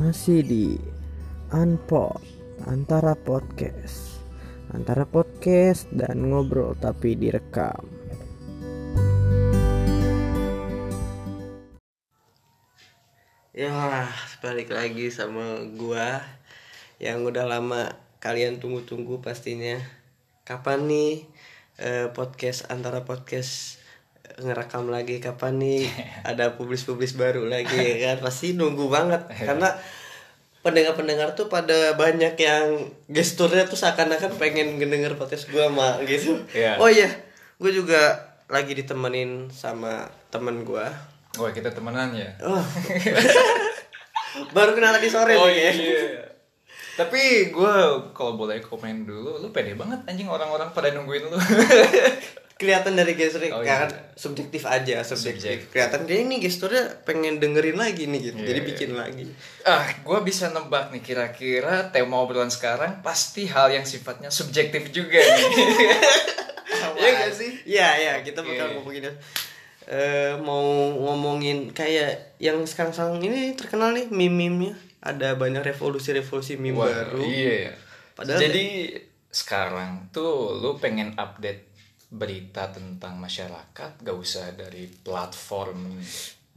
Masih di Unpod Antara podcast Antara podcast dan ngobrol tapi direkam. Ya balik lagi sama gua Yang udah lama kalian tunggu-tunggu pastinya. Kapan nih eh, podcast antara podcast ngerekam lagi kapan nih ada publis-publis baru lagi ya kan pasti nunggu banget karena pendengar-pendengar tuh pada banyak yang gesturnya tuh seakan-akan pengen ngedenger podcast gua mah gitu Iya. oh iya gue juga lagi ditemenin sama temen gua Wah kita temenan ya. oh. baru kenal tadi sore nih ya. iya. Tapi gue kalau boleh komen dulu, lu pede banget anjing orang-orang pada nungguin lu. kelihatan dari gesturnya Oh, kan iya. subjektif aja subjektif Subjektif. kelihatan dia ini gesturnya pengen dengerin lagi nih gitu Iya, jadi iya. bikin lagi ah, gue bisa nebak nih kira-kira tema obrolan sekarang pasti hal yang sifatnya subjektif juga nih. Iya gak sih? Iya, iya, kita Oke. bakal ngomongin eh mau ngomongin kayak yang sekarang-sekarang ini terkenal nih meme-meme-nya. Ada banyak revolusi-revolusi meme Wah, baru. Iya. Padahal Jadi sekarang tuh lu pengen update berita tentang masyarakat gak usah dari platform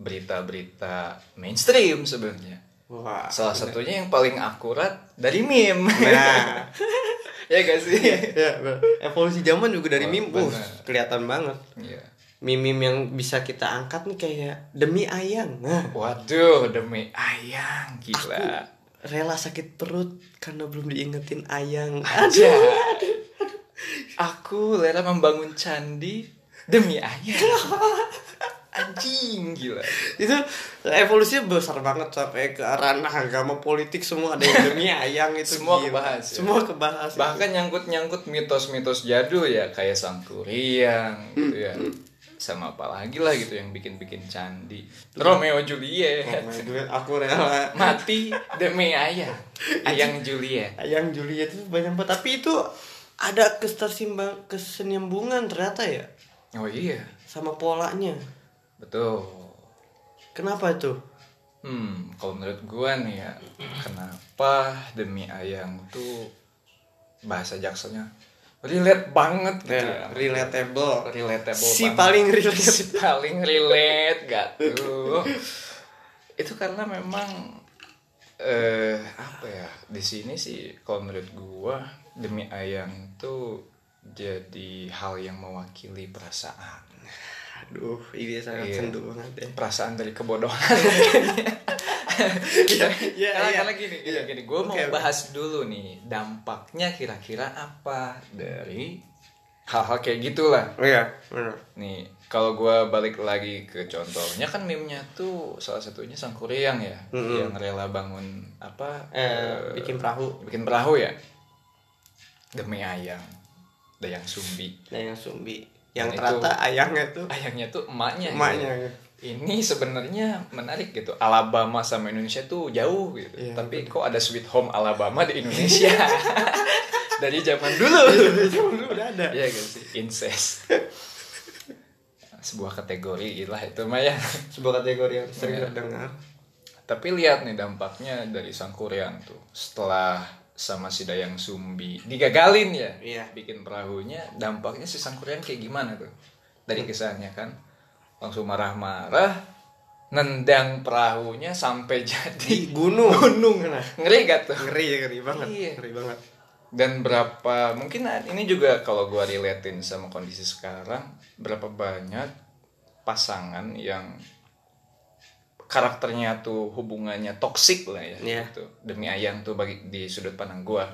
berita-berita mainstream sebenarnya. Wah. Salah satunya yang paling akurat dari meme. Nah, ya gak sih? ya, bener. evolusi zaman juga dari meme. Uh, bener. kelihatan banget. Iya. Meme-meme yang bisa kita angkat nih kayak demi ayang. Nah, Waduh, demi ayang gila. rela sakit perut karena belum diingetin ayang. Aja. Aku rela membangun candi demi ayang. Anjing gila. itu evolusinya besar banget sampai ke ranah agama politik semua ada yang demi ayang itu Semua gila. kebahas ya? semua kebahas Bahkan nyangkut-nyangkut mitos-mitos jadul ya kayak sang kuryang gitu ya. Sama apa lagi lah gitu yang bikin-bikin candi. Romeo Juliet. Oh my God, aku rela Mati demi ayang. Ayang Juliet. ayang Juliet itu banyak banget tapi itu ada ketersimbang kesenyambungan ternyata ya Oh iya, sama polanya betul. kenapa itu Hmm, kalau menurut gua nih ya, kenapa demi ayang tuh bahasa jaksanya relate banget gitu ya. relatable Relatable si banget. paling relate si paling relate gak tuh. Itu karena memang eh apa ya di sini sih kalau menurut gua demi ayang tuh jadi hal yang mewakili perasaan aduh ini sangat Iya. sendu banget ya perasaan dari kebodohan Iya, iya, karena, iya. karena gini gini, Iya. gini. gue mau Oke, oke. bahas dulu nih dampaknya kira-kira apa dari hal-hal kayak gitulah oh iya benar nih kalau gue balik lagi ke contohnya kan meme-nya tuh salah satunya sang kuryang ya Mm-mm. yang rela bangun apa eh, bikin perahu bikin perahu ya demi ayang dayang sumbi. Dayang Sumbi. Yang Dan ternyata ayangnya tuh. Ayangnya tuh emaknya. Emaknya. Gitu. ya. ini sebenarnya menarik gitu. Alabama sama Indonesia tuh jauh gitu. Iya, tapi kok ada Sweet Home Alabama di Indonesia? Dari zaman dulu. Zaman dulu udah ada. Iya gak sih? Incest. Sebuah kategori lah itu mah ya. Sebuah kategori yang sering Iya. terdengar. Tapi lihat nih dampaknya dari sang Korean tuh. Setelah sama si Dayang Sumbi digagalin ya. Iya. bikin perahunya dampaknya si sang Korean kayak gimana tuh? Dari kisahnya kan langsung marah-marah nendang perahunya sampai jadi di gunung. gunung. Nah ngeri gak tuh? ngeri ngeri banget Iya. ngeri banget. Dan berapa mungkin ini juga kalau gua relatein sama kondisi sekarang berapa banyak pasangan yang karakternya tuh hubungannya toksik lah ya Iya. gitu. demi ayang tuh bagi di sudut pandang gua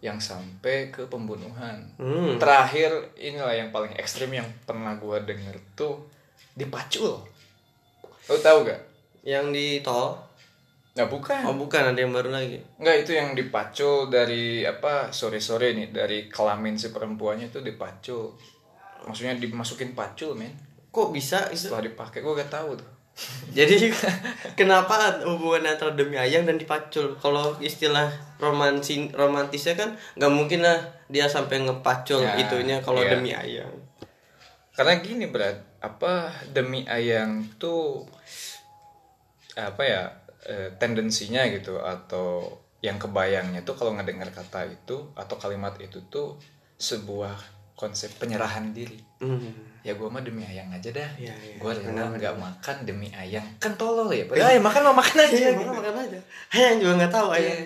yang sampai ke pembunuhan hmm. terakhir inilah yang paling ekstrim yang pernah gua denger tuh dipacul lo tahu gak yang di tol Nah bukan oh bukan ada yang baru lagi Enggak itu yang dipacul dari apa sore-sore nih dari kelamin si perempuannya itu dipacul. Maksudnya dimasukin pacul men. kok bisa itu Setelah dipakai gue gak tahu tuh. jadi kenapa hubungan antara demi ayang dan dipacul kalau istilah romansi romantisnya kan nggak mungkin lah dia sampai ngepacul Ya, itunya kalau iya. demi ayang Karena gini berat apa demi ayang tuh apa ya eh, tendensinya gitu atau yang kebayangnya tuh kalau ngedengar kata itu atau kalimat itu tuh sebuah konsep penyerahan diri Hmm. Ya gue mah demi ayang aja dah Iya, iya. gue rela nggak makan demi ayang kan tolol ya padahal ya makan mau makan aja Iya, gitu. makan makan aja. Ayang juga nggak tahu ayang.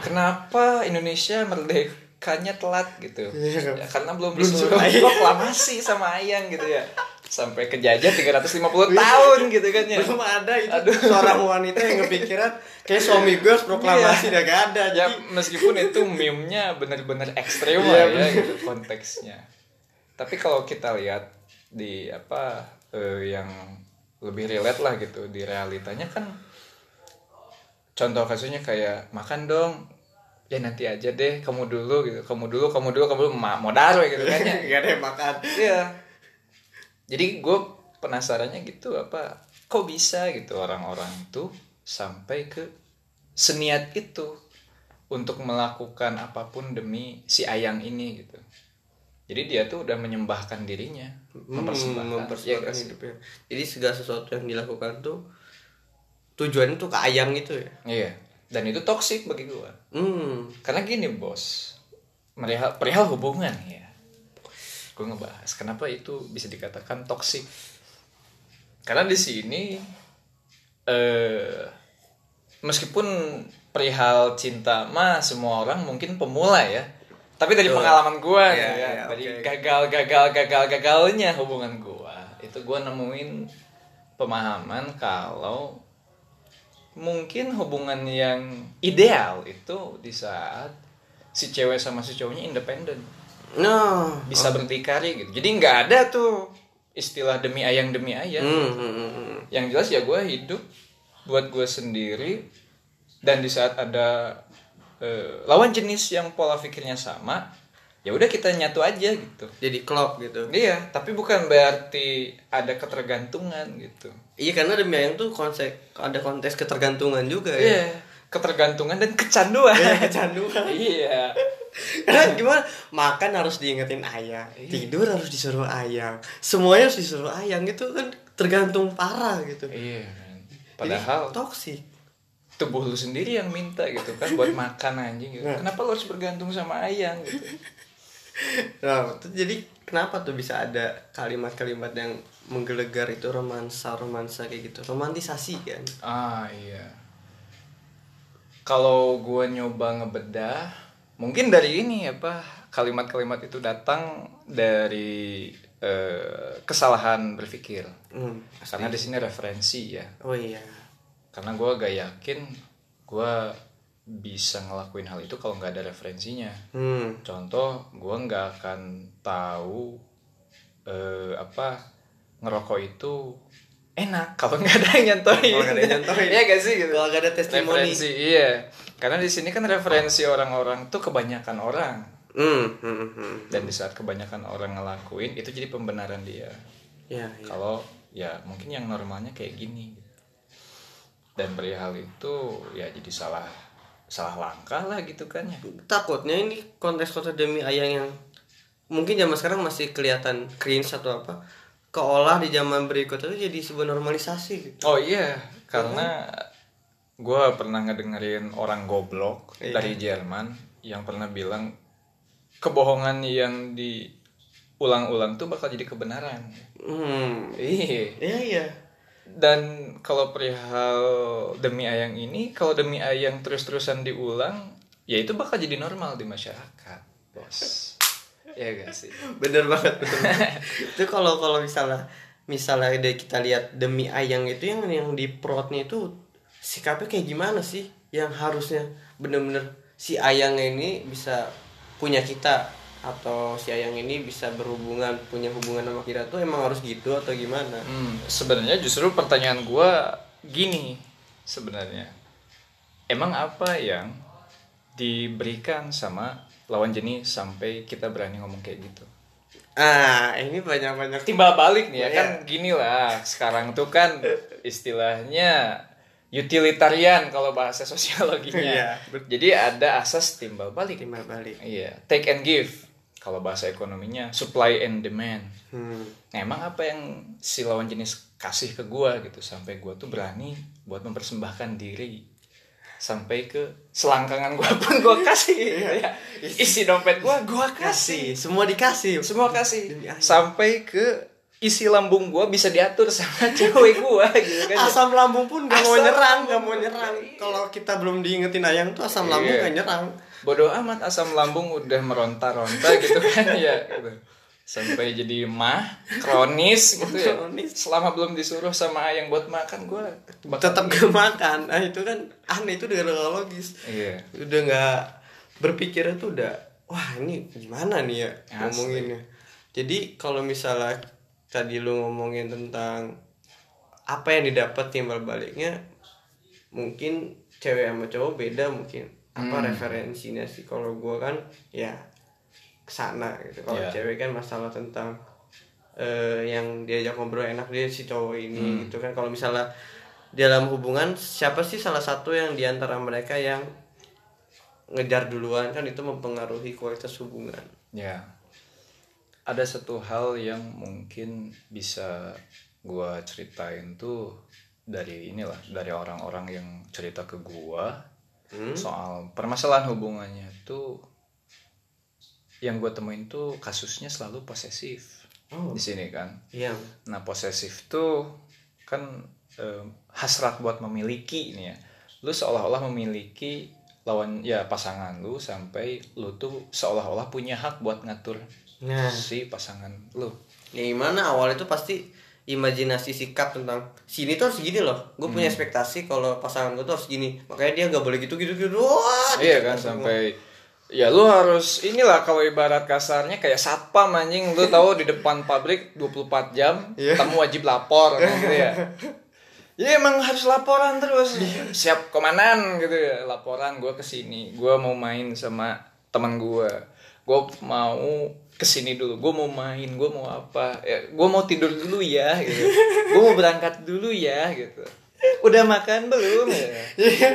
kenapa Indonesia merdekanya telat gitu Iya. ya, karena belum disuruh proklamasi sama ayang gitu ya sampai kejajah 350 tahun gitu kan ya Belum ada itu Aduh. seorang wanita yang kepikiran kayak suami gue harus proklamasi udah gak ada. ya Jadi meskipun itu meme-nya Iya, lah ya bener. gitu konteksnya tapi kalau kita lihat di apa eh, yang lebih relate lah gitu di realitanya kan contoh kasusnya kayak makan dong ya nanti aja deh kamu dulu gitu kamu dulu kamu dulu kamu dulu Ma- modar we gitu kan ya gak ada yang makan. Iya. Jadi gue penasarannya gitu apa kok bisa gitu orang-orang itu sampai ke seniat itu untuk melakukan apa pun demi si ayang ini gitu. Jadi dia tuh udah menyembahkan dirinya, mempersembahkan, Hmm, mempersembahkan gak sih? hidupnya. Jadi segala sesuatu yang dilakukan tuh tujuannya tuh ke ayang itu ya. Iya. Dan itu toksik bagi gue. Hmm. Karena gini bos, perihal, perihal hubungan ya. Gue ngebahas kenapa itu bisa dikatakan toksik. Karena di sini eh meskipun perihal cinta mah semua orang mungkin pemula ya. Tapi dari Betul. pengalaman gue Iya, ya, iya, dari gagal gagal gagal gagalnya hubungan gue, itu gue nemuin pemahaman kalau mungkin hubungan yang ideal itu di saat si cewek sama si cowoknya independen. Nah, bisa berdikari gitu. Jadi nggak ada tuh istilah demi ayang demi ayang hmm, hmm. yang jelas ya gue hidup buat gue sendiri dan di saat ada eh, lawan jenis yang pola pikirnya sama ya udah kita nyatu aja gitu Jadi klop gitu. iya tapi bukan berarti ada ketergantungan gitu Iya karena demi ayang tuh konsep ada konteks ketergantungan juga ya. iya ketergantungan dan kecanduan Iya, kecanduan. iya Karena gimana makan harus diingetin ayang, Iya. tidur harus disuruh ayang, semuanya harus disuruh ayang itu kan tergantung parah gitu. iya kan. Jadi, padahal toksik. Tubuh lu sendiri yang minta gitu kan buat makan anjing gitu. Nah. Kenapa lu harus bergantung sama ayang gitu? Nah, itu jadi kenapa tuh bisa ada kalimat-kalimat yang menggelegar itu romansa romansa kayak gitu, romantisasi kan? Ah iya. Kalau gua nyoba ngebedah, mungkin dari ini apa kalimat-kalimat itu datang dari eh, kesalahan berpikir. Hmm, Karena di sini referensi ya. oh iya. Karena gua gak yakin gua bisa ngelakuin hal itu kalau nggak ada referensinya. Hmm, Contoh, gue nggak akan tahu eh, apa ngerokok itu enak kalau nggak ada yang nyentuhin. Kalau nggak ada yang nyentuhin. Iya gak sih gitu. Kalau nggak ada testimoni. Referensi, iya. Karena di sini kan referensi orang-orang tuh kebanyakan orang. hmm, hmm, hmm. Dan di saat kebanyakan orang ngelakuin itu jadi pembenaran dia. Ya, ya. Kalau ya mungkin yang normalnya kayak gini. Dan perihal itu ya jadi salah salah langkah lah gitu kan ya. takutnya ini konteks-konteks demi ayang yang mungkin zaman sekarang masih kelihatan cringe atau apa keolah di zaman berikut itu jadi sebuah normalisasi gitu Oh iya, karena gue pernah ngedengerin orang goblok Iya. dari Jerman yang pernah bilang kebohongan yang diulang-ulang tuh bakal jadi kebenaran. hmm Iya. iya iya Dan kalau perihal demi ayang ini, kalau demi ayang terus-terusan diulang, ya itu bakal jadi normal di masyarakat, bos. Iya gak sih? bener banget itu kalau kalau misalnya misalnya dari kita lihat demi ayang itu yang yang di perutnya itu sikapnya kayak gimana sih yang harusnya bener-bener si ayang ini bisa punya kita atau si ayang ini bisa berhubungan punya hubungan sama kita tuh emang harus gitu atau gimana Hmm, sebenarnya justru pertanyaan gua gini sebenarnya. Emang apa yang diberikan sama lawan jenis sampai kita berani ngomong kayak gitu? ah ini banyak banyak Timbal balik nih ya Iya. kan gini lah. Sekarang tuh kan istilahnya utilitarian kalau bahasa sosiologinya. Iya, betul. Jadi ada asas timbal balik. timbal balik Iya, take and give. Kalau bahasa ekonominya supply and demand. hmm. Nah, emang apa yang si lawan jenis kasih ke gua gitu sampai gua tuh berani buat mempersembahkan diri sampai ke selangkangan gua pun gua kasih gitu ya. isi dompet gua gua kasih kasih semua dikasih semua kasih sampai ke isi lambung gua bisa diatur sama cewek gua gitu kan asam lambung pun gak mau nyerang lambung. gak mau nyerang kalau kita belum diingetin ayang tuh asam lambung Iya. gak nyerang bodoh amat asam lambung udah meronta-ronta gitu kan ya gitu. sampai jadi mah kronis gitu ya. Kronis. selama belum disuruh sama ayang buat makan bakal tetap gak makan. Nah itu kan aneh itu udah logis iya. Udah nggak berpikirnya tuh udah wah ini gimana nih ya Asli. ngomonginnya? Jadi kalau misalnya tadi lu ngomongin tentang apa yang didapat timbal baliknya mungkin cewek sama cowok beda mungkin apa Hmm. referensinya sih? Kalau gua kan ya ke sana gitu. Kalau Iya. cewek kan masalah tentang eh, yang diajak ngobrol enak dia si cowok ini Hmm. gitu kan. Kalau misalnya dalam hubungan siapa sih salah satu yang di antara mereka yang ngejar duluan? Kan itu mempengaruhi kualitas hubungan. Ya. Ada satu hal yang mungkin bisa gua ceritain tuh dari inilah dari orang-orang yang cerita ke gua Hmm? soal permasalahan hubungannya tuh yang gue temuin tuh kasusnya selalu posesif. Oh. di sini kan. Iya. Nah posesif tuh kan em, hasrat buat memiliki ini ya. Lu seolah-olah memiliki lawan ya pasangan lu sampai lu tuh seolah-olah punya hak buat ngatur nah. si pasangan lu. Ya gimana awal itu pasti imajinasi sikap tentang sini tuh harus gini loh. Gue punya Hmm. ekspektasi kalau pasangan gue tuh harus gini. Makanya dia nggak boleh gitu gitu. Gitu wah iya gitu. kan semua. sampai ya lu harus inilah kalau ibarat kasarnya kayak satpam anjing. Lu tahu di depan pabrik 24 jam Iya. kamu wajib lapor kan gitu ya. Ya emang harus laporan terus. Siap komandan gitu ya. Laporan gue ke sini gue mau main sama teman gue gue mau ke sini dulu gue mau main gue mau apa ya gue mau tidur dulu ya gitu. Gue mau berangkat dulu ya gitu. Udah makan belum ya? Iya,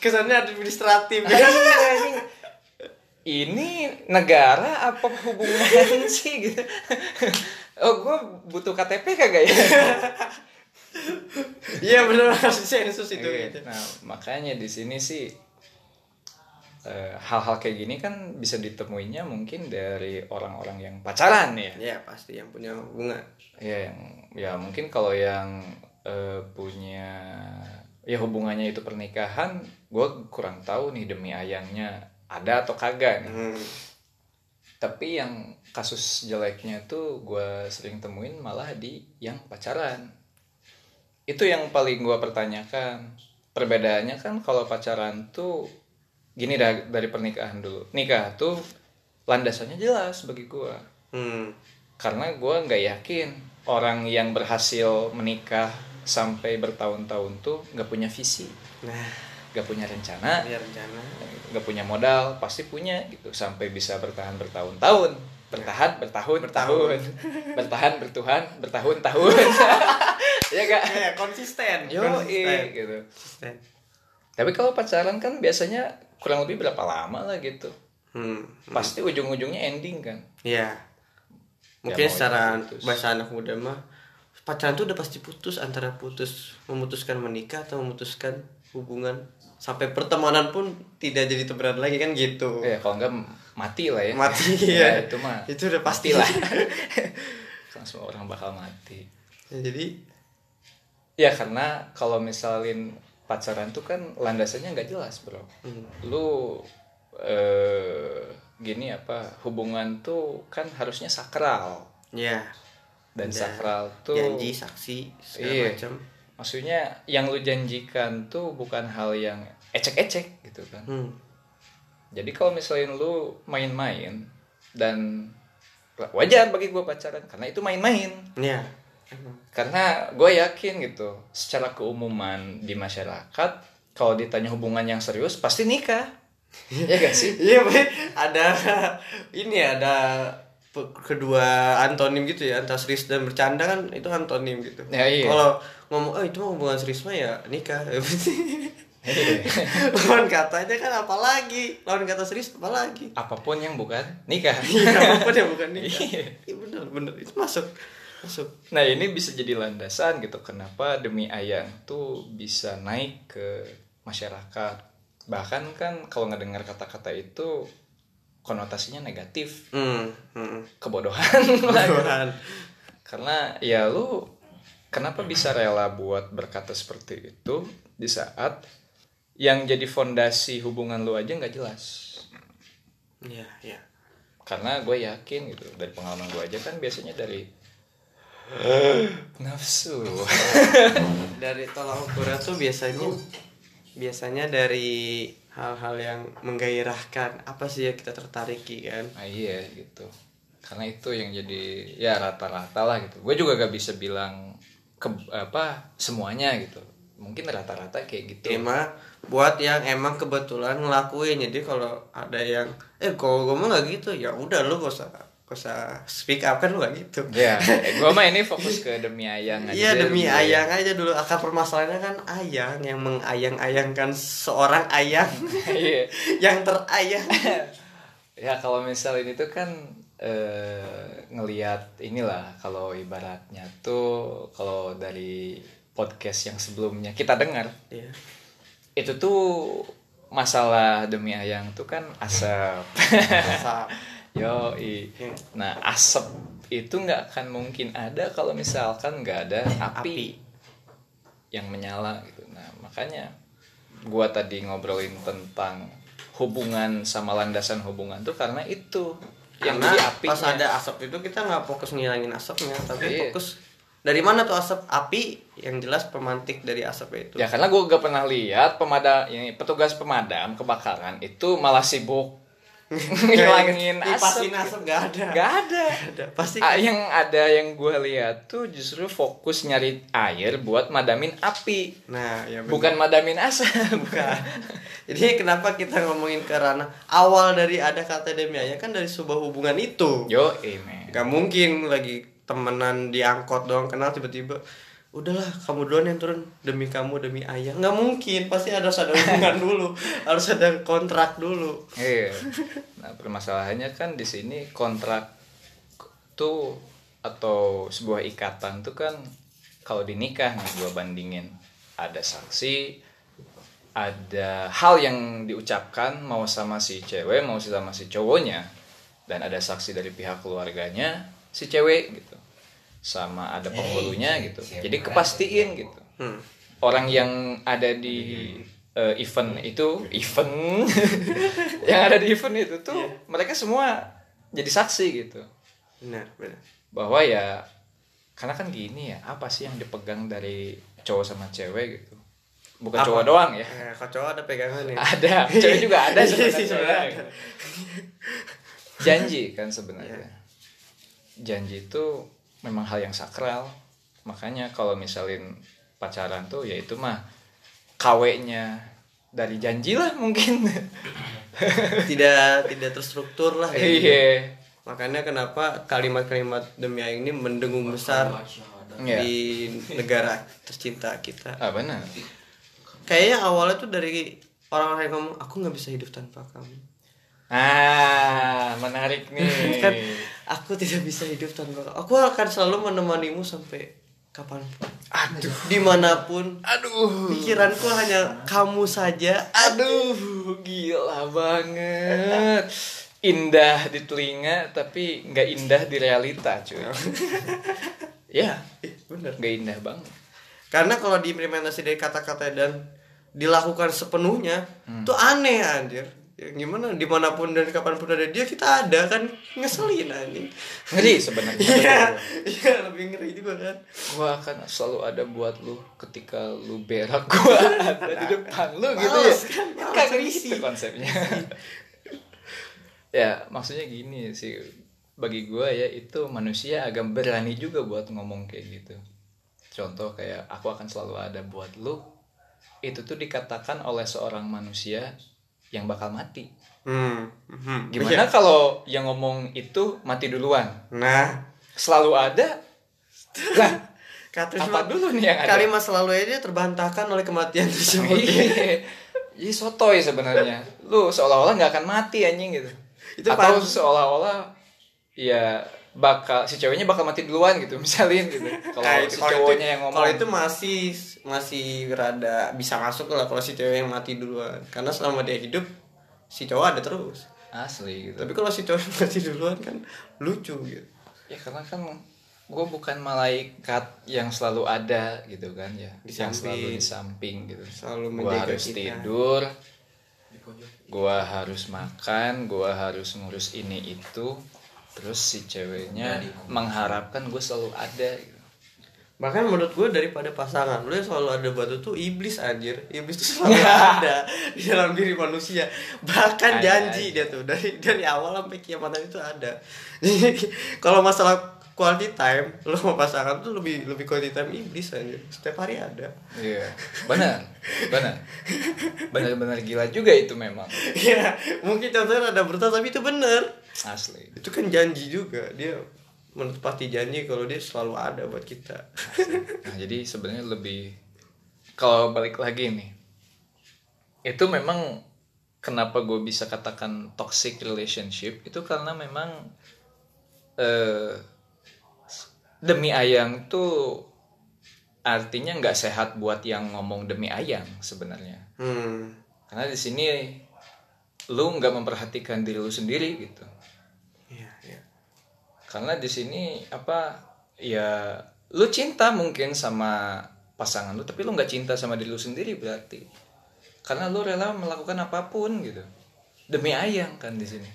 kesannya administratif. Iya, anjing. ini negara apa hubungan sih gitu? Oh gue butuh KTP kagak ya? Iya benar harus sensus itu Oke, gitu. nah makanya di sini sih hal-hal kayak gini kan bisa ditemuinya mungkin dari orang-orang yang pacaran ya. Ya pasti yang punya hubungan ya yang ya mungkin kalau yang eh, punya ya hubungannya itu pernikahan gue kurang tahu nih demi ayangnya ada atau kagak nih. Hmm. tapi yang kasus jeleknya tuh gue sering temuin malah di yang pacaran. Itu yang paling gue pertanyakan. Perbedaannya kan kalau pacaran tuh gini dah dari pernikahan dulu. Nikah tuh landasannya jelas bagi gue Hmm. karena gue nggak yakin orang yang berhasil menikah sampai bertahun-tahun tuh nggak punya visi nah. nggak punya rencana biar rencana. nggak punya modal pasti punya gitu. Sampai bisa bertahan bertahun-tahun. Bertahan bertahun bertahun. Bertahan bertuhan bertahun-tahun. Ya gak ya konsisten. Yo konsisten. gitu. Konsisten. tapi kalau pacaran kan biasanya kurang lebih berapa lama lah gitu. Hmm. pasti ujung-ujungnya ending kan. Ya mungkin secara bahasa anak muda mah pacaran tuh udah pasti putus antara putus memutuskan menikah atau memutuskan hubungan. Sampai pertemanan pun tidak jadi temenan lagi kan gitu. Ya kalau enggak mati lah ya. Mati ya, ya, itu mah itu udah pasti. lah. Langsung orang bakal mati. Ya, jadi ya karena kalau misalin pacaran tuh kan landasannya nggak jelas bro. Hmm, lu eh gini apa hubungan tuh kan harusnya sakral. Ya dan sakral tuh janji saksi segala Iya. macam. Maksudnya yang lu janjikan tuh bukan hal yang ecek-ecek gitu kan. Hmm. jadi kalau misalnya lu main-main dan wajar bagi gue pacaran karena itu main-main. Ya emang. Karena gue yakin gitu secara keumuman di masyarakat kalau ditanya hubungan yang serius pasti nikah ya gak sih Iya, ada ini ada kedua antonim gitu ya, antara serius dan bercanda kan itu antonim gitu. Ya, iya. Kalau ngomong oh itu mah hubungan serius mah ya nikah. Iya. lawan katanya kan apa lagi? Lawan kata serius apa lagi? apa pun yang bukan nikah Iya, apa pun yang bukan nikah. Iya. Iya benar, benar itu masuk masuk Nah ini bisa jadi landasan gitu kenapa demi ayang tuh bisa naik ke masyarakat. Bahkan kan kalau ngedengar kata-kata itu konotasinya negatif, hmm, hmm. kebodohan. Tuhan. Karena ya lu kenapa bisa rela buat berkata seperti itu di saat yang jadi fondasi hubungan lu aja nggak jelas. Iya, iya. Karena gue yakin gitu dari pengalaman gue aja kan biasanya dari nafsu. dari tolak ukurnya tuh biasanya biasanya dari hal-hal yang menggairahkan apa sih ya kita tertariki kan Nah, iya gitu. Karena itu yang jadi ya rata-rata lah gitu. Gue juga gak bisa bilang ke apa semuanya gitu. Mungkin rata-rata kayak gitu. mah buat yang emang kebetulan ngelakuin jadi kalau ada yang eh kalau gue mah nggak gitu ya udah lu gak usah gak usah speak up kan lu gak gitu Ya, gue mah ini fokus ke demi ayang aja. Iya demi ayang aja dulu akar permasalahannya kan ayang yang mengayang-ayangkan seorang ayang Iya. yang terayang. ya kalau misal ini tuh kan eh, ngelihat inilah kalau ibaratnya tuh kalau dari podcast yang sebelumnya kita dengar Iya. itu tuh masalah demi ayang tuh kan asap Asap. Yo Iya. nah asap itu nggak akan mungkin ada kalau misalkan nggak ada api, Api. yang menyala gitu nah makanya gua tadi ngobrolin tentang hubungan sama landasan hubungan tuh karena itu yang Karena jadi apinya pas ada asap itu kita nggak fokus ngilangin asapnya, tapi Iya. fokus dari mana tuh asap api yang jelas pemantik dari asap itu. ya karena gua gak pernah lihat pemadam ini petugas pemadam kebakaran itu malah sibuk ngilangin asap asap nggak ada. Gak ada. ada. Pasti Ah, yang ada yang gue lihat tuh justru fokus nyari air buat madamin api, Nah, ya bener. bukan madamin asap. bukan. Jadi kenapa kita ngomongin ke ranah awal dari ada kata demi ayah kan dari sebuah hubungan itu. Yo, amen. Gak mungkin lagi temenan di angkot doang kenal tiba-tiba udahlah kamu duluan yang turun. Demi kamu demi ayah. Nggak mungkin pasti harus ada hubungan dulu. Harus ada kontrak dulu. Iya. Nah, permasalahannya kan di sini kontrak tuh atau sebuah ikatan tuh kan kalau di nikah nih gue bandingin. Ada saksi ada hal yang diucapkan mau sama si cewek mau sama si cowoknya dan ada saksi dari pihak keluarganya si cewek gitu sama ada penghulunya gitu. jadi kepastiin gitu. Hmm. orang yang ada di eh, event itu event yang ada di event itu tuh mereka semua jadi saksi gitu. Benar benar. Bahwa ya karena kan gini ya apa sih yang dipegang dari cowok sama cewek gitu? Bukan Apa? cowok doang ya. Eh, kalau cowok ada pegangan nih ada cewek juga ada Iya sih, sebenarnya janji kan sebenarnya. Iya. janji itu memang hal yang sakral. Makanya kalau misalin pacaran tuh ya itu mah kawenya dari janji lah mungkin. Tidak tidak terstruktur lah ya. iya. Makanya kenapa kalimat-kalimat demi ayah ini mendengung besar Iya. di negara tercinta kita. Ah benar. Kayaknya awalnya tuh dari orang-orang yang ngomong aku nggak bisa hidup tanpa kamu. Ah menarik nih. Kan aku tidak bisa hidup tanpa kamu. Aku akan selalu menemanimu sampai kapan pun. Aduh. Di mana pun aduh. pikiranku hanya kamu saja. Aduh gila banget. Indah di telinga tapi nggak indah di realita cuy. Ya. Ih, bener. Nggak indah banget. Karena kalau diimplementasi dari kata-kata dan dilakukan sepenuhnya tuh aneh anjir ya, gimana? Di mana pun dan kapan pun ada dia kita ada kan? Ngeselin anjing. Ngeri sebenarnya. Iya iya lebih ngeri juga kan. Gua akan selalu ada buat lu ketika lu berak gua ada di depan lu gitu ya. Kan, kagak risih. gitu konsepnya. Ya maksudnya gini sih. Bagi gua ya itu manusia agak berani juga buat ngomong kayak gitu. Contoh kayak aku akan selalu ada buat lu. Itu tuh dikatakan oleh seorang manusia yang bakal mati hmm. hmm. gimana kalau yang ngomong itu mati duluan nah selalu ada lah kata apa dulu nih yang ada kalimat selalu aja terbantahkan oleh kematian tersebut Iya. Jadi sotoy sebenarnya. Lu seolah-olah nggak akan mati anjing gitu. Itu Atau seolah-olah ya bakal si ceweknya bakal mati duluan gitu misalin gitu kalau Nah, si cowoknya itu- yang ngomong Kalau itu masih masih rada bisa masuk lah kalau si cewek yang mati duluan. Karena selama dia hidup si cowok ada terus. asli gitu Tapi kalau si cowok mati duluan kan lucu gitu. ya karena kan gue bukan malaikat yang selalu ada gitu kan ya Di yang samping. selalu di samping gitu Selalu gue harus kita. tidur gue harus makan gue harus ngurus ini itu terus si ceweknya mengharapkan gue selalu ada gitu. Bahkan menurut gue daripada pasangan lu yang selalu ada batu tuh iblis anjir. Iblis tuh selalu ada di dalam diri manusia. Bahkan Ada janji aja. dia tuh dari dari awal sampai kiamatan itu ada. Jadi kalau masalah quality time lu sama pasangan tuh lebih lebih quality time iblis anjir. Setiap hari ada. iya benar benar benar-benar gila juga itu memang Iya, mungkin contohnya ada brutal tapi itu bener. Asli Itu kan janji juga dia menepati janji kalau dia selalu ada buat kita. Nah, jadi sebenarnya lebih kalau balik lagi nih. Itu memang kenapa gue bisa katakan toxic relationship itu karena memang eh demi ayang tuh artinya nggak sehat buat yang ngomong demi ayang sebenarnya. Hmm. Karena di sini lu nggak memperhatikan diri lu sendiri gitu. Karena di sini apa ya lu cinta mungkin sama pasangan lu tapi lu nggak cinta sama diri lu sendiri berarti. Karena lu rela melakukan apa pun gitu. Demi ayang kan di sini.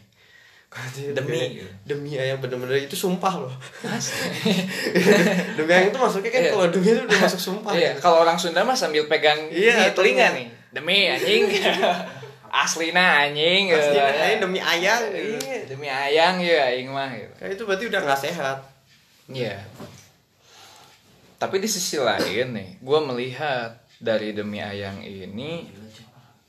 Demi. demi ayam bener-bener itu sumpah loh. Demi ayam itu masuknya kan Iya. kalau demi itu udah masuk sumpah iya kalau orang Sunda mah sambil pegang Iya, nih, telinga nih. Demi anjing. Aslina anjing. Pasti gitu. ayam demi ayang ya aing mah gitu kayak itu berarti udah nggak sehat Iya. Tapi di sisi lain nih, gue melihat dari demi ayang ini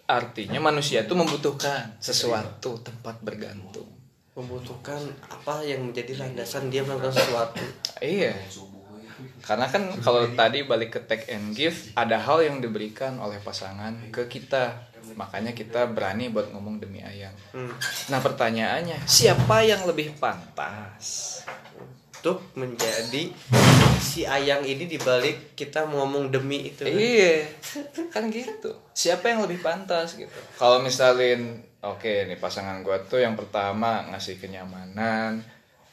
artinya manusia itu membutuhkan sesuatu tempat bergantung. membutuhkan apa yang menjadi landasan dia melakukan sesuatu Iya. Karena kan kalau tadi balik ke take and give, ada hal yang diberikan oleh pasangan ke kita. Makanya kita berani buat ngomong demi ayang. hmm. Nah pertanyaannya, siapa yang lebih pantas? untuk menjadi si ayang ini dibalik kita ngomong demi itu kan. Iya, kan gitu. Siapa yang lebih pantas gitu? Kalau misalin, oke nih pasangan gua tuh yang pertama ngasih kenyamanan,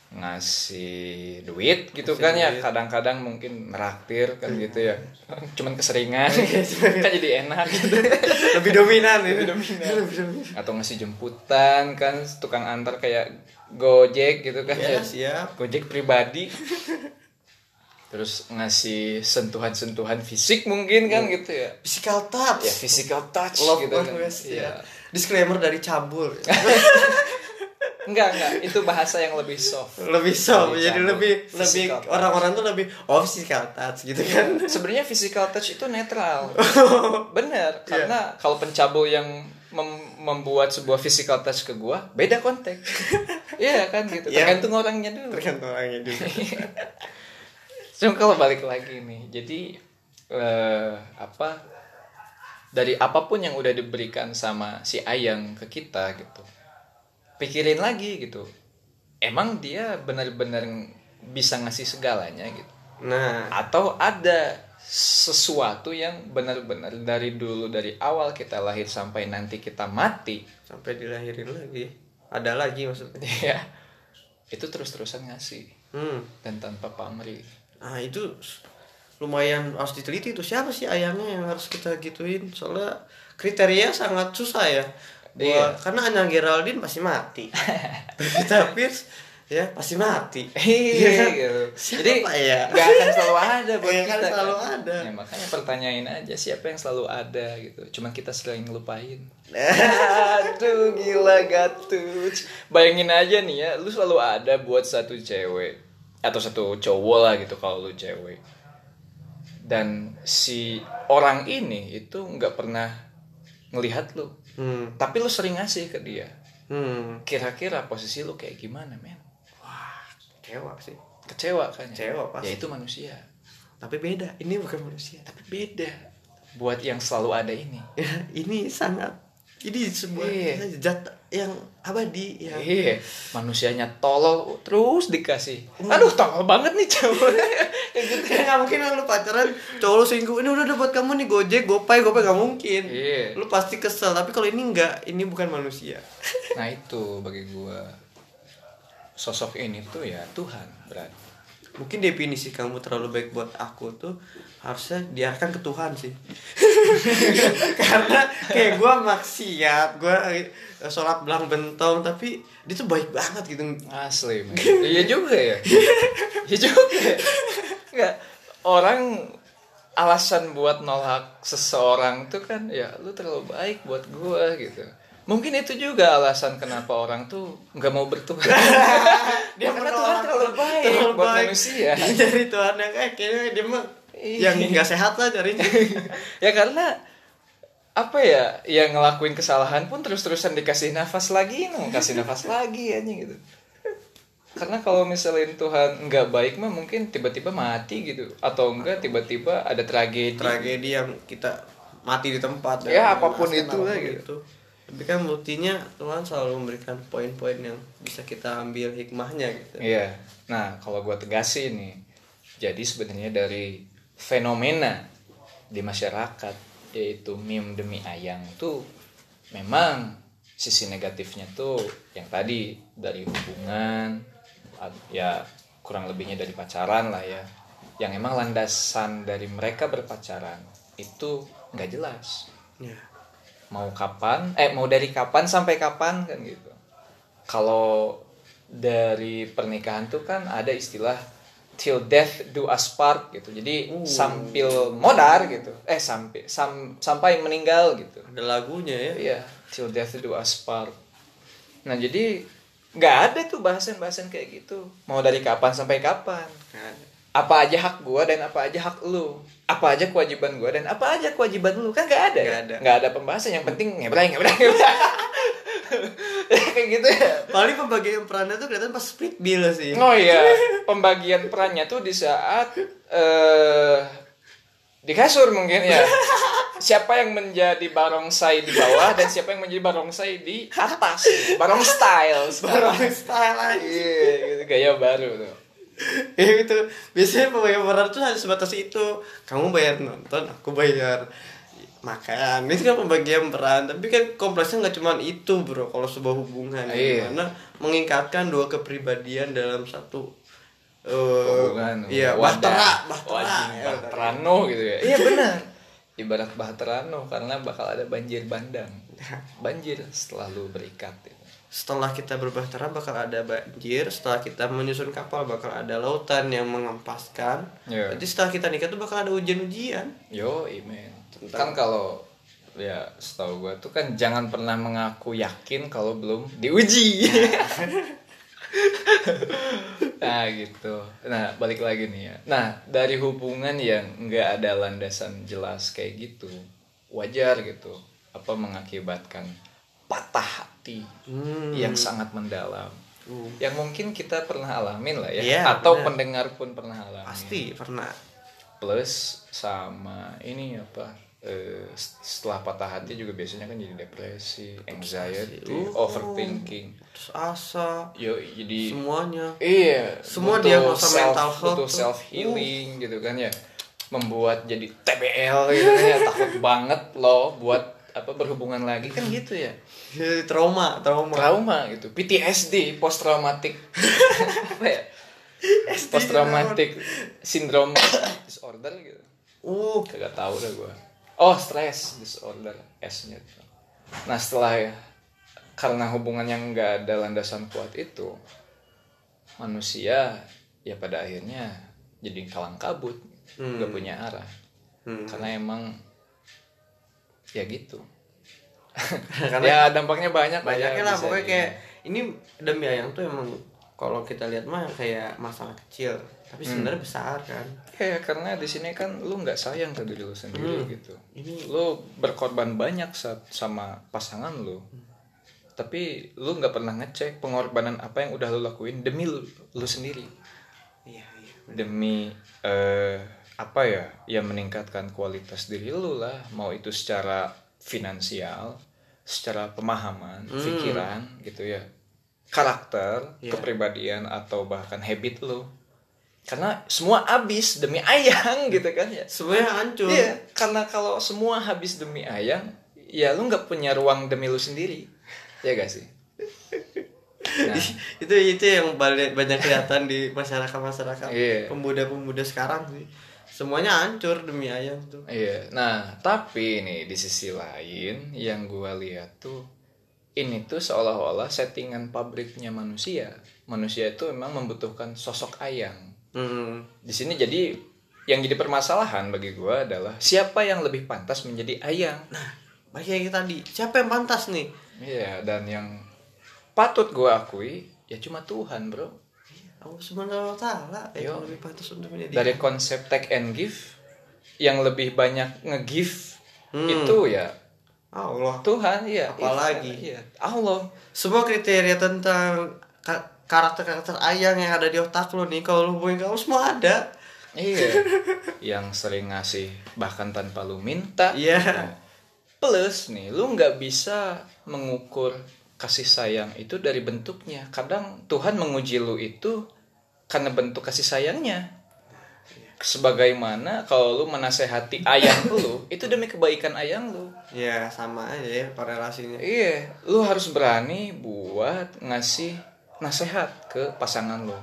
ngasih duit gitu Ngasih kan ya. duit. Kadang-kadang mungkin neraktir kan gitu ya. Cuman keseringan, kan jadi enak gitu. lebih dominan ini Lebih dominan. lebih dominan Atau ngasih jemputan kan, tukang antar kayak Gojek gitu kan ya ya. siap Gojek pribadi terus ngasih sentuhan-sentuhan fisik mungkin kan gitu ya physical touch ya physical touch love gitu kan Iya. ya disclaimer dari cabul enggak enggak. Itu bahasa yang lebih soft. Lebih soft Lebih jadi lebih lebih orang-orang tuh lebih oh physical touch gitu kan. Sebenarnya physical touch itu netral. Bener Iya. karena kalau pencabul yang mem- membuat sebuah physical touch ke gua beda konteks. Iya kan gitu. Iya. tergantung orangnya dulu. Tergantung orangnya juga Cuma kalau balik lagi nih, jadi eh, apa dari apa pun yang udah diberikan sama si Ayang ke kita gitu, pikirin lagi gitu, emang dia benar-benar bisa ngasih segalanya gitu, nah. Atau ada sesuatu yang benar-benar dari dulu dari awal kita lahir sampai nanti kita mati, sampai dilahirin lagi. Ada lagi maksudnya. Ya itu terus-terusan ngasih. Hmm. Dan tanpa pamrih. nah itu lumayan harus diteliti tuh siapa sih ayamnya yang harus kita gituin. Soalnya kriteria sangat susah ya buat Iya. karena Anya Geraldine pasti mati Pevita Pierce ya pasti mati Iya kan? gitu. Siapa Jadi ya? nggak akan selalu ada buat akan kita. selalu kan. ada. Ya, makanya pertanyain aja siapa yang selalu ada gitu. Cuman kita sering ngelupain. Aduh gila gatut. Bayangin aja nih ya, lu selalu ada buat satu cewek atau satu cowok lah gitu kalau lu cewek. Dan si orang ini itu nggak pernah ngelihat lu, hmm tapi lu sering ngasih ke dia. hmm Kira-kira posisi lu kayak gimana, men? kecewa sih kecewa kan ya? Kecewa pasti. ya itu manusia tapi beda ini bukan manusia tapi beda buat yang selalu ada ini ini sangat ini sebuah Iya. zat yang abadi yang Iya, manusianya tolol terus dikasih. Aduh, tolol banget nih cowok. Kayak gitu. Nggak mungkin lu pacaran cowok lu selingkuh ini udah udah buat kamu nih gojek gopay gopay nggak mungkin Iya. lu pasti kesel tapi kalau ini enggak ini bukan manusia Nah itu bagi gua sosok ini tuh ya Tuhan berarti. mungkin definisi kamu terlalu baik buat aku tuh harusnya diarahkan ke Tuhan sih karena kayak gue maksiat gue sholat belang bentong tapi dia tuh baik banget gitu Asli. Iya juga ya. Iya juga. Enggak orang alasan buat nolak seseorang tuh kan ya lu terlalu baik buat gua gitu. Mungkin itu juga alasan kenapa orang tuh nggak mau bertuhan. dia Karena Tuhan terlalu baik terlalu buat baik. manusia. Dari Tuhan yang kayak kayaknya dia mah. Yang nggak sehat lah carinya ya karena apa ya yang ngelakuin kesalahan pun terus-terusan dikasih nafas lagi no kasih nafas lagi aja gitu karena kalau misalnya Tuhan nggak baik mah mungkin tiba-tiba mati gitu atau enggak tiba-tiba ada tragedi tragedi yang kita mati di tempat Ya, apa pun mengenaskan itu lah gitu. itu. tapi kan buktinya Tuhan selalu memberikan poin-poin yang bisa kita ambil hikmahnya gitu Iya. Nah, kalau gua tegasin nih, jadi sebenarnya dari fenomena di masyarakat yaitu meme demi ayang tuh memang sisi negatifnya tuh yang tadi dari hubungan ya kurang lebihnya dari pacaran lah ya. Yang emang landasan dari mereka berpacaran itu nggak jelas. Ya. Mau kapan eh mau dari kapan sampai kapan kan gitu. Kalau dari pernikahan tuh kan ada istilah till death do us part gitu. Jadi sambil modar gitu. Eh sampai sam- sampai meninggal gitu. Ada lagunya ya. Iya till death do us part. Nah jadi nggak ada tuh bahasan-bahasan kayak gitu. Mau dari kapan sampai kapan? Apa aja hak gua dan apa aja hak lu? Apa aja kewajiban gua dan apa aja kewajiban lu? Kan nggak ada Nggak ada. nggak ada pembahasan. Yang penting ngebrang ngebrang ngebrang kayak gitu ya. Paling pembagian perannya tuh kelihatan pas split bill sih. Oh iya pembagian perannya tuh di saat eh di kasur mungkin ya. Siapa yang menjadi barongsai di bawah dan siapa yang menjadi barongsai di atas? Barong style barang style aja. Iya gitu. Gaya baru tuh. Ya gitu. Biasanya pembagian peran tuh hanya sebatas itu. Kamu bayar nonton aku bayar makan. Itu kan pembagian peran tapi kan kompleksnya nggak cuma itu bro. Kalau sebuah hubungan Iya. Gimana mengingkatkan dua kepribadian dalam satu eh, hubungan iya bahtera bahtera. Ya, bahterano gitu ya. Iya benar. Ibarat bahterano karena bakal ada banjir bandang. Banjir selalu berikat gitu. setelah kita berbahtera bakal ada banjir. Setelah kita menyusun kapal bakal ada lautan yang mengempaskan Iya. Jadi setelah kita nikah tuh bakal ada ujian-ujian. Yo imen kan kalau ya setahu gua tuh kan jangan pernah mengaku yakin kalau belum diuji. Nah gitu. Nah balik lagi nih ya. Nah dari hubungan yang nggak ada landasan jelas kayak gitu wajar gitu. Apa mengakibatkan patah hati Hmm. yang sangat mendalam. Uh. yang mungkin kita pernah alamin lah ya. Iya, atau benar. pendengar pun pernah alamin. Pasti pernah. Plus sama ini apa eh, setelah patah hati juga biasanya kan jadi depresi, anxiety, Uh. overthinking. terus asa. Yo jadi semuanya. iya Semua diagnosa self- mental health butuh tuh. self healing gitu kan ya. Membuat jadi TBL gitu kan ya. Takut banget loh buat apa berhubungan lagi. Kan gitu ya. Jadi trauma trauma. Trauma gitu. PTSD post traumatic apa ya? Post traumatic syndrome disorder gitu. Uh. Kagak tahu dah gue oh stress disorder S nya tuh. nah setelah ya karena hubungan yang nggak ada landasan kuat itu manusia ya pada akhirnya jadi kalang kabut nggak punya arah. Hmm. karena emang ya gitu. Karena- ya dampaknya banyak ya, banyaknya lah bisa pokoknya kayak ini demi ayang tuh emang kalau kita lihat mah kayak masalah kecil tapi Hmm. sebenarnya besar kan Ya, karena di sini kan lu nggak sayang ke diri lu sendiri Hmm. gitu. Ini- lu berkorban banyak saat sama pasangan lu. Tapi lu nggak pernah ngecek pengorbanan apa yang udah lu lakuin demi lu, lu sendiri. iya iya Demi eh apa ya? Ya meningkatkan kualitas diri lu lah, mau itu secara finansial, secara pemahaman pikiran gitu ya karakter Iya. kepribadian atau bahkan habit lu karena semua habis demi ayang gitu kan ya semuanya hancur Iya, karena kalau semua habis demi ayang, ya lu nggak punya ruang demi lu sendiri. Ya gak sih? Nah, itu itu yang banyak kelihatan di masyarakat masyarakat Iya. pemuda pemuda sekarang sih semuanya hancur demi ayam tuh iya. Nah, tapi nih di sisi lain yang gua lihat tuh ini tuh seolah-olah settingan pabriknya manusia. Manusia itu memang membutuhkan sosok ayang. Hmm. Di sini jadi yang jadi permasalahan bagi gua adalah siapa yang lebih pantas menjadi ayang. balik lagi tadi siapa yang pantas nih Iya, dan yang patut gua akui ya cuma Tuhan, Bro. Allah subhanahu wa taala yang lebih pantas untuk menjadi dari konsep take and give yang lebih banyak nge-give Hmm. itu ya Allah Tuhan ya Apalagi? iya Allah semua kriteria tentang karakter-karakter ayang yang ada di otak lo nih kalau lu hubungin kamu semua ada. Iya. Yang sering ngasih bahkan tanpa lu minta. Iya. plus nih lu nggak bisa mengukur kasih sayang itu dari bentuknya. Kadang Tuhan menguji lu itu karena bentuk kasih sayangnya. Sebagaimana kalau lu menasehati ayang lu itu demi kebaikan ayang lu ya sama aja ya korelasinya. Iya, lu harus berani buat ngasih nasihat ke pasangan lu.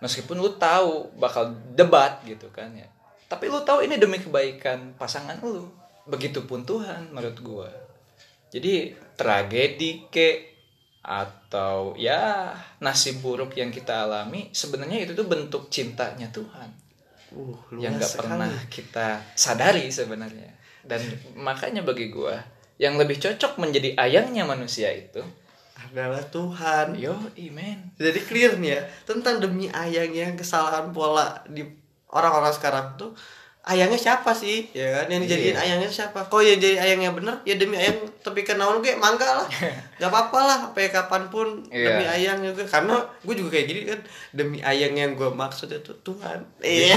Meskipun lu tahu bakal debat gitu kan ya. Tapi lu tahu ini demi kebaikan pasangan lu. Begitupun Tuhan menurut gua. Jadi tragedi ke atau ya nasib buruk yang kita alami sebenarnya itu tuh bentuk cintanya Tuhan uh yang nggak pernah kita sadari sebenarnya dan makanya bagi gua yang lebih cocok menjadi ayangnya manusia itu adalah Tuhan. Yo imen jadi clear nih ya tentang demi ayang yang kesalahan pola di orang-orang sekarang tuh ayangnya siapa sih? Ya kan? Yang dijadiin Iya. ayangnya siapa? Kok yang jadi ayangnya bener ya demi ayang tapi kenaun gue mangga lah. Gak apa-apa lah sampai kapan pun Iya. demi ayang juga. Karena gue juga kayak gini kan demi ayang yang gue maksud itu Tuhan. Iya.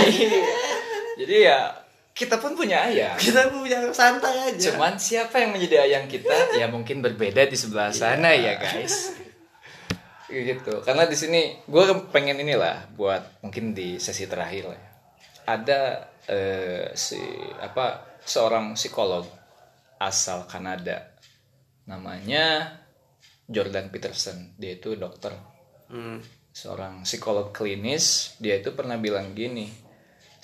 Jadi ya kita pun punya ayang kita punya santai aja. Cuman siapa yang menjadi ayang kita? Ya mungkin berbeda di sebelah sana ya guys. Gitu. Karena di sini gue pengen inilah buat mungkin di sesi terakhir lah ya. ada eh, si apa seorang psikolog asal Kanada. Namanya Jordan Peterson. Dia itu dokter. Hmm. seorang psikolog klinis. Dia itu pernah bilang gini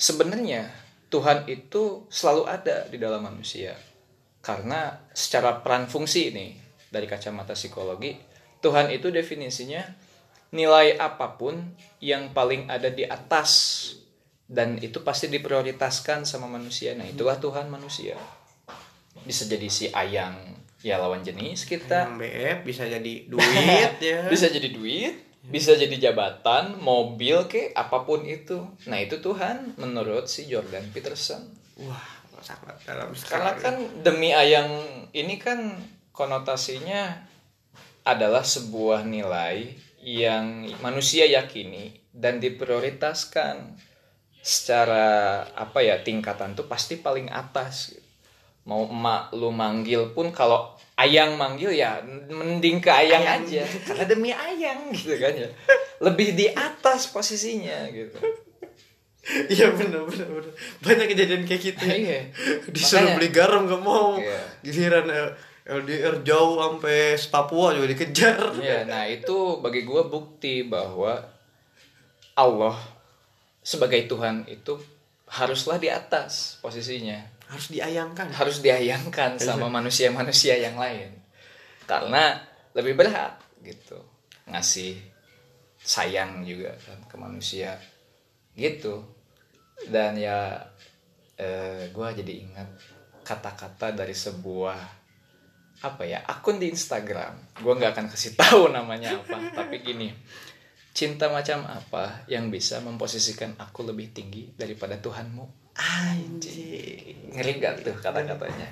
sebenarnya Tuhan itu selalu ada di dalam manusia. Karena secara peran fungsi ini dari kacamata psikologi Tuhan itu definisinya nilai apa pun yang paling ada di atas dan itu pasti diprioritaskan sama manusia. Nah itulah Tuhan manusia. Bisa jadi si ayang ya lawan jenis kita. BF bisa jadi duit ya. Bisa jadi duit bisa jadi jabatan mobil ke apa pun itu. Nah itu Tuhan menurut si Jordan Peterson. Wah sangat dalam karena sekali kan demi ayang ini kan konotasinya adalah sebuah nilai yang manusia yakini dan diprioritaskan secara apa ya tingkatan tuh pasti paling atas mau emak lu manggil pun kalau ayang manggil ya mending ke ayang, Ayang. aja karena demi ayang gitu kan ya lebih di atas posisinya gitu Iya bener bener bener banyak kejadian kayak gitu ya. Iya. disuruh Makanya- beli garam gak mau Iya. giliran LDR jauh sampai Papua juga dikejar Ya, nah itu bagi gue bukti bahwa Allah sebagai Tuhan itu haruslah di atas posisinya, harus diayangkan. Harus diayangkan sama manusia-manusia yang lain, karena lebih berat gitu. Ngasih sayang juga kan ke manusia. Gitu. Dan ya eh, gue jadi ingat kata-kata dari sebuah apa ya akun di Instagram. Gue nggak akan kasih tahu namanya apa tapi gini. Cinta macam apa yang bisa memposisikan aku lebih tinggi daripada Tuhanmu anjing. Ngeri gak tuh kata-katanya